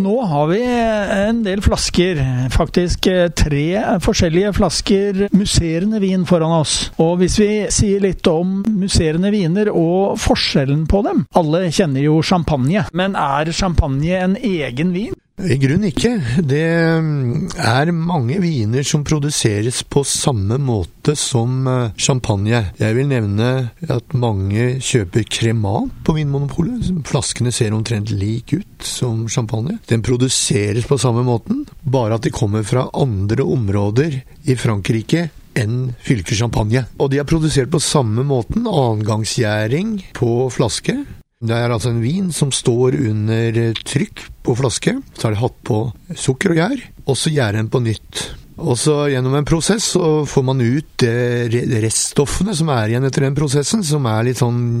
Og nå har vi en del flasker, faktisk tre forskjellige flasker musserende vin foran oss. Og hvis vi sier litt om musserende viner og forskjellen på dem Alle kjenner jo champagne, men er champagne en egen vin? I grunnen ikke. Det er mange viner som produseres på samme måte som eh, champagne. Jeg vil nevne at mange kjøper Cremant på Vinmonopolet. Flaskene ser omtrent lik ut som champagne. Den produseres på samme måten, bare at de kommer fra andre områder i Frankrike enn fylket champagne. Og de er produsert på samme måten, annengangsgjæring på flaske. Det er altså en vin som står under trykk på flaske. Så har de hatt på sukker og gjær, og så gjærer den på nytt. Og så gjennom en prosess så får man ut reststoffene som er igjen etter den prosessen, som er litt sånn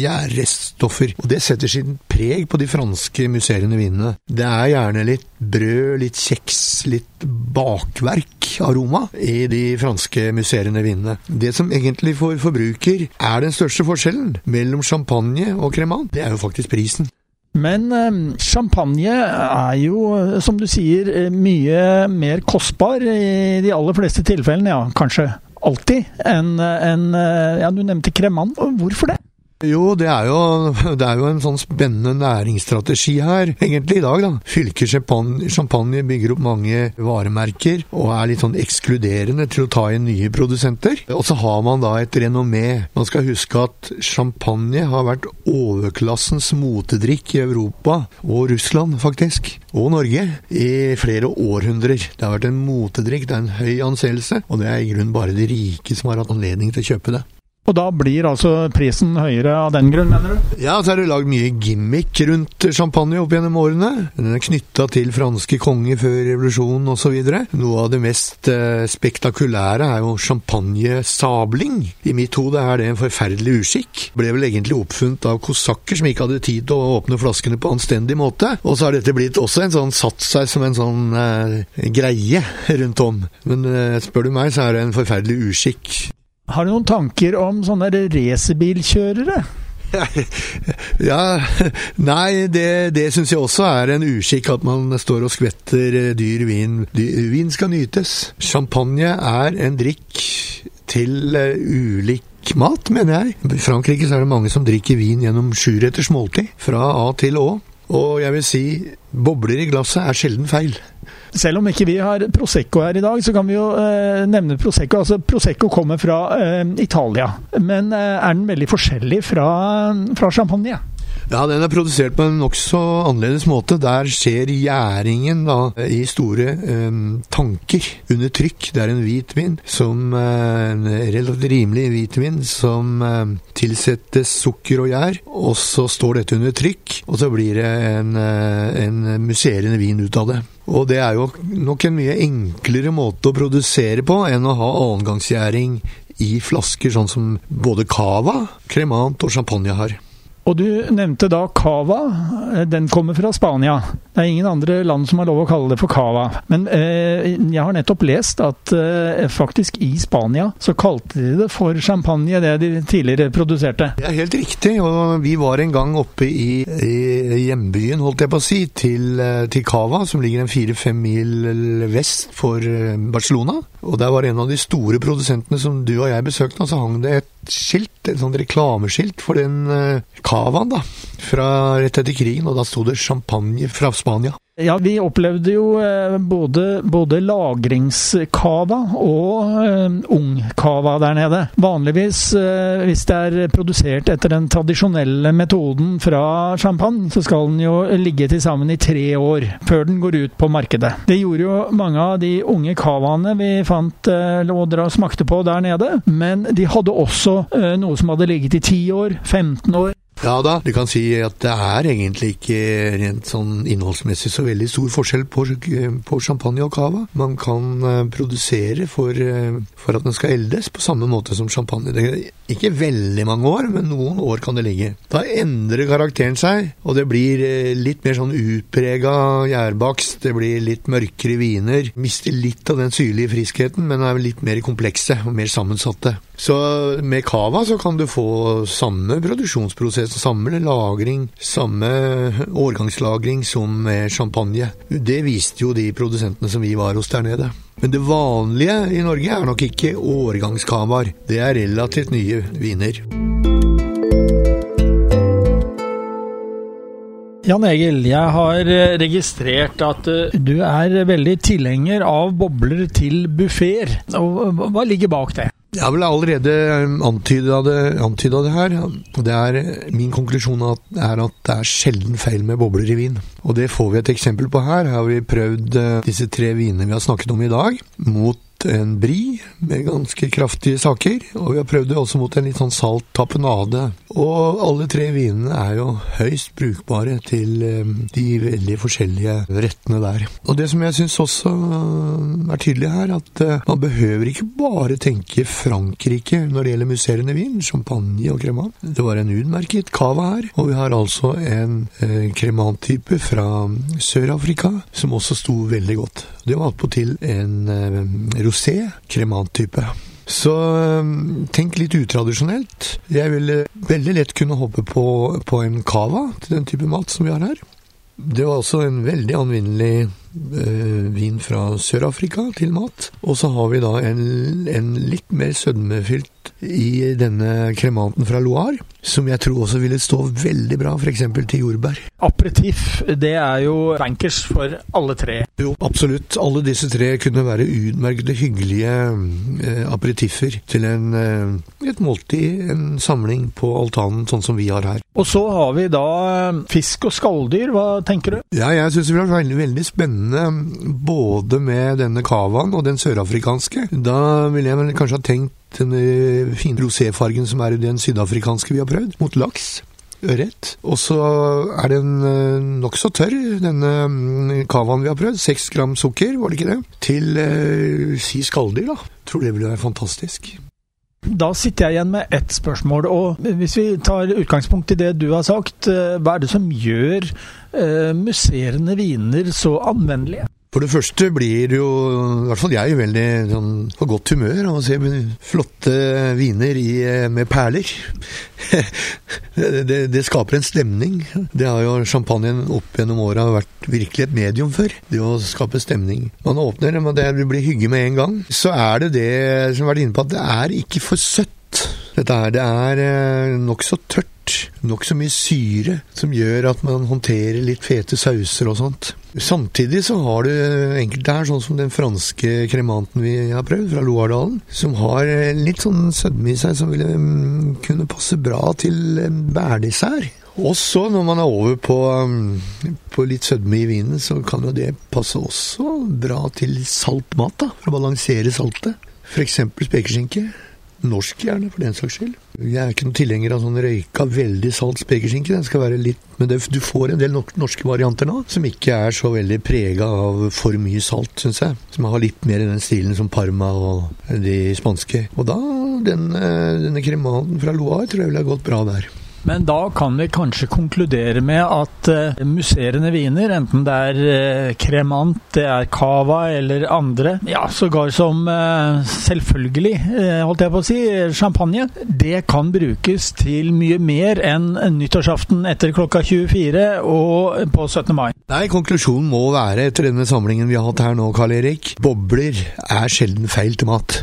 ja, reststoffer. Og det setter sin preg på de franske musserende vinene. Det er gjerne litt brød, litt kjeks, litt bakverk-aroma i de franske musserende vinene. Det som egentlig for forbruker er den største forskjellen mellom champagne og cremant, det er jo faktisk prisen. Men eh, champagne er jo, som du sier, eh, mye mer kostbar i de aller fleste tilfellene, ja, kanskje alltid, enn en, eh, ja, du nevnte kremant. Hvorfor det? Jo, det er jo, det er jo, en sånn spennende næringsstrategi her, egentlig, i dag, da. Champagne, champagne bygger opp mange varemerker, og er litt sånn ekskluderende til å ta inn nye produsenter. Og så har man da et renommé. Man skal huske at champagne har vært overklassens motedrikk i Europa, og Russland, faktisk. Og Norge, i flere århundrer. Det har vært en motedrikk, det er en høy anseelse, og det er i grunnen bare de rike som har hatt anledning til å kjøpe det. Og da blir altså prisen høyere av den grunn, mener du? Ja, så er det lagd mye gimmick rundt champagne opp gjennom årene. Den er knytta til franske konger før revolusjonen osv. Noe av det mest eh, spektakulære er jo champagnesabling. I mitt hode er det en forferdelig uskikk. Ble vel egentlig oppfunnet av kosakker som ikke hadde tid til å åpne flaskene på anstendig måte. Og så har dette blitt også en sånn satt seg som en sånn eh, greie rundt om. Men eh, spør du meg, så er det en forferdelig uskikk. Har du noen tanker om sånne racerbilkjørere? Ja, nei, det, det syns jeg også er en uskikk at man står og skvetter dyr vin. Vin skal nytes. Champagne er en drikk til ulik mat, mener jeg. I Frankrike så er det mange som drikker vin gjennom sjuretters måltid, fra A til Å. Og jeg vil si, bobler i glasset er sjelden feil. Selv om ikke vi har Prosecco her i dag, så kan vi jo eh, nevne Prosecco. Altså, Prosecco kommer fra eh, Italia, men eh, er den veldig forskjellig fra, fra champagne? Ja, den er produsert på en nokså annerledes måte. Der skjer gjæringen da, i store eh, tanker under trykk. Det er en hvitvin, som eh, relativt rimelig hvitvin, som eh, tilsettes sukker og gjær. Og så står dette under trykk, og så blir det en, en musserende vin ut av det. Og det er jo nok en mye enklere måte å produsere på enn å ha annengangsgjæring i flasker, sånn som både Cava, Cremant og champagne har. Og du nevnte da cava. Den kommer fra Spania. Det er ingen andre land som har lov å kalle det for cava. Men eh, jeg har nettopp lest at eh, faktisk i Spania så kalte de det for champagne, det de tidligere produserte. Det er helt riktig, og vi var en gang oppe i, i hjembyen, holdt jeg på å si, til, eh, til Cava, som ligger en fire-fem mil vest for eh, Barcelona. Og der var en av de store produsentene som du og jeg besøkte, og så hang det et skilt, et sånt reklameskilt for den uh, cavaen, da. Fra rett etter krigen, og da sto det 'champagne fra Spania'. Ja, vi opplevde jo eh, både, både lagringskava og eh, ungkava der nede. Vanligvis, eh, hvis det er produsert etter den tradisjonelle metoden fra champagne, så skal den jo ligge til sammen i tre år før den går ut på markedet. Det gjorde jo mange av de unge cavaene vi fant og smakte på der nede, men de hadde også noe som hadde ligget i 10 år, 15 år. Ja da, du kan si at det er egentlig ikke rent sånn innholdsmessig så veldig stor forskjell på, på champagne og cava. Man kan uh, produsere for, uh, for, at den skal eldes på samme måte som champagne. Det er ikke veldig mange år, men noen år kan det ligge. Da endrer karakteren seg, og det blir uh, litt mer sånn utprega gjærbakst, det blir litt mørkere viner. Mister litt av den syrlige friskheten, men er litt mer komplekse og mer sammensatte. Så med cava så kan du få samme produksjonsprosess, samme lagring, samme årgangslagring som med champagne. Det viste jo de produsentene som vi var hos der nede. Men det vanlige i Norge er nok ikke årgangscavaer. Det er relativt nye viner. Jan Egil, jeg har registrert at eh, du er veldig tilhenger av bobler til buffeer. Hva ligger bak det? Jeg har vel allerede antyda det, det her. Det er, min konklusjon er at det er sjelden feil med bobler i vin. Og det får vi et eksempel på her. Her har vi prøvd eh, disse tre vinene vi har snakket om i dag, mot en bri med ganske kraftige saker, og vi har prøvd det også mot en litt sånn salt tapenade. Og alle tre vinene er jo høyst brukbare til eh, de veldig forskjellige rettene der. Og det som jeg syns også er tydelig her, at eh, man behøver ikke bare tenke Frankrike når det gjelder musserende vin, champagne og cremant. Det var en utmerket cava her, og vi har altså en eh, cremant-type fra Sør-Afrika som også sto veldig godt. Det var attpåtil en rosé kremanttype. Så um, tenk litt utradisjonelt. Jeg ville veldig lett kunne hoppe på, på en cava til den type mat som vi har her. Det var også en veldig anvinnelig øh, vin fra Sør-Afrika til mat. Og så har vi da en, en litt mer sødmefylt i denne kremanten fra Loire, som jeg tror også ville stå veldig bra f.eks. til jordbær. Aperitiff, det er jo bankers for alle tre? Jo, absolutt. Alle disse tre kunne være utmerkede, hyggelige eh, aperitiffer til en, eh, et måltid, en samling på altanen, sånn som vi har her. Og så har vi da eh, fisk og skalldyr, hva tenker du? Ja, jeg syns det blir veldig, veldig spennende både med denne cavaen og den sørafrikanske. Da ville jeg kanskje ha tenkt den eh, fine roséfargen som er i den sydafrikanske vi har prøvd, mot laks. Ørret. Og så er den eh, nokså tørr, denne mm, cavaen vi har prøvd. Seks gram sukker, var det ikke det? Til eh, si skalldyr, da. Tror det ville være fantastisk. Da sitter jeg igjen med ett spørsmål, og hvis vi tar utgangspunkt i det du har sagt, eh, hva er det som gjør eh, musserende viner så anvendelige? For det første blir jo, i hvert fall jeg, veldig sånn, på godt humør av å se flotte viner i, eh, med perler. det, det, skaper en stemning. Det har jo champagnen opp gjennom åra vært virkelig et medium for. Det å skape stemning. Man åpner, og det blir hygge med en gang. Så er det det som har vært inne på, at det er ikke for søtt. Dette her, det er eh, nokså tørt. Nokså mye syre som gjør at man håndterer litt fete sauser og sånt. Samtidig så har du enkelte her, sånn som den franske kremanten vi har prøvd, fra Loardalen, som har litt sånn sødme i seg som ville mm, kunne passe bra til bærdessert. Også når man er over på, mm, på, litt sødme i vinen, så kan jo det passe også bra til salt mat, da, for å balansere saltet. F.eks. spekeskinke. Norsk gjerne, for den saks skyld. Jeg er ikke noen tilhenger av sånn røyka, veldig salt spekeskinke. Den skal være litt Men det, du får en del norske varianter nå som ikke er så veldig prega av for mye salt, syns jeg. Som har litt mer i den stilen som Parma og de spanske. Og da, den, eh, denne krematen fra Loire tror jeg ville ha gått bra der. Men da kan vi kanskje konkludere med at uh, musserende viner, enten det er Cremant, kremant, det er cava eller andre, ja, sågar som uh, selvfølgelig, holdt jeg på å si, champagne, det kan brukes til mye mer enn nyttårsaften etter klokka 24 og på 17. mai. Nei, konklusjonen må være, etter denne samlingen vi har hatt her nå, Karl Erik, bobler er sjelden feil til mat.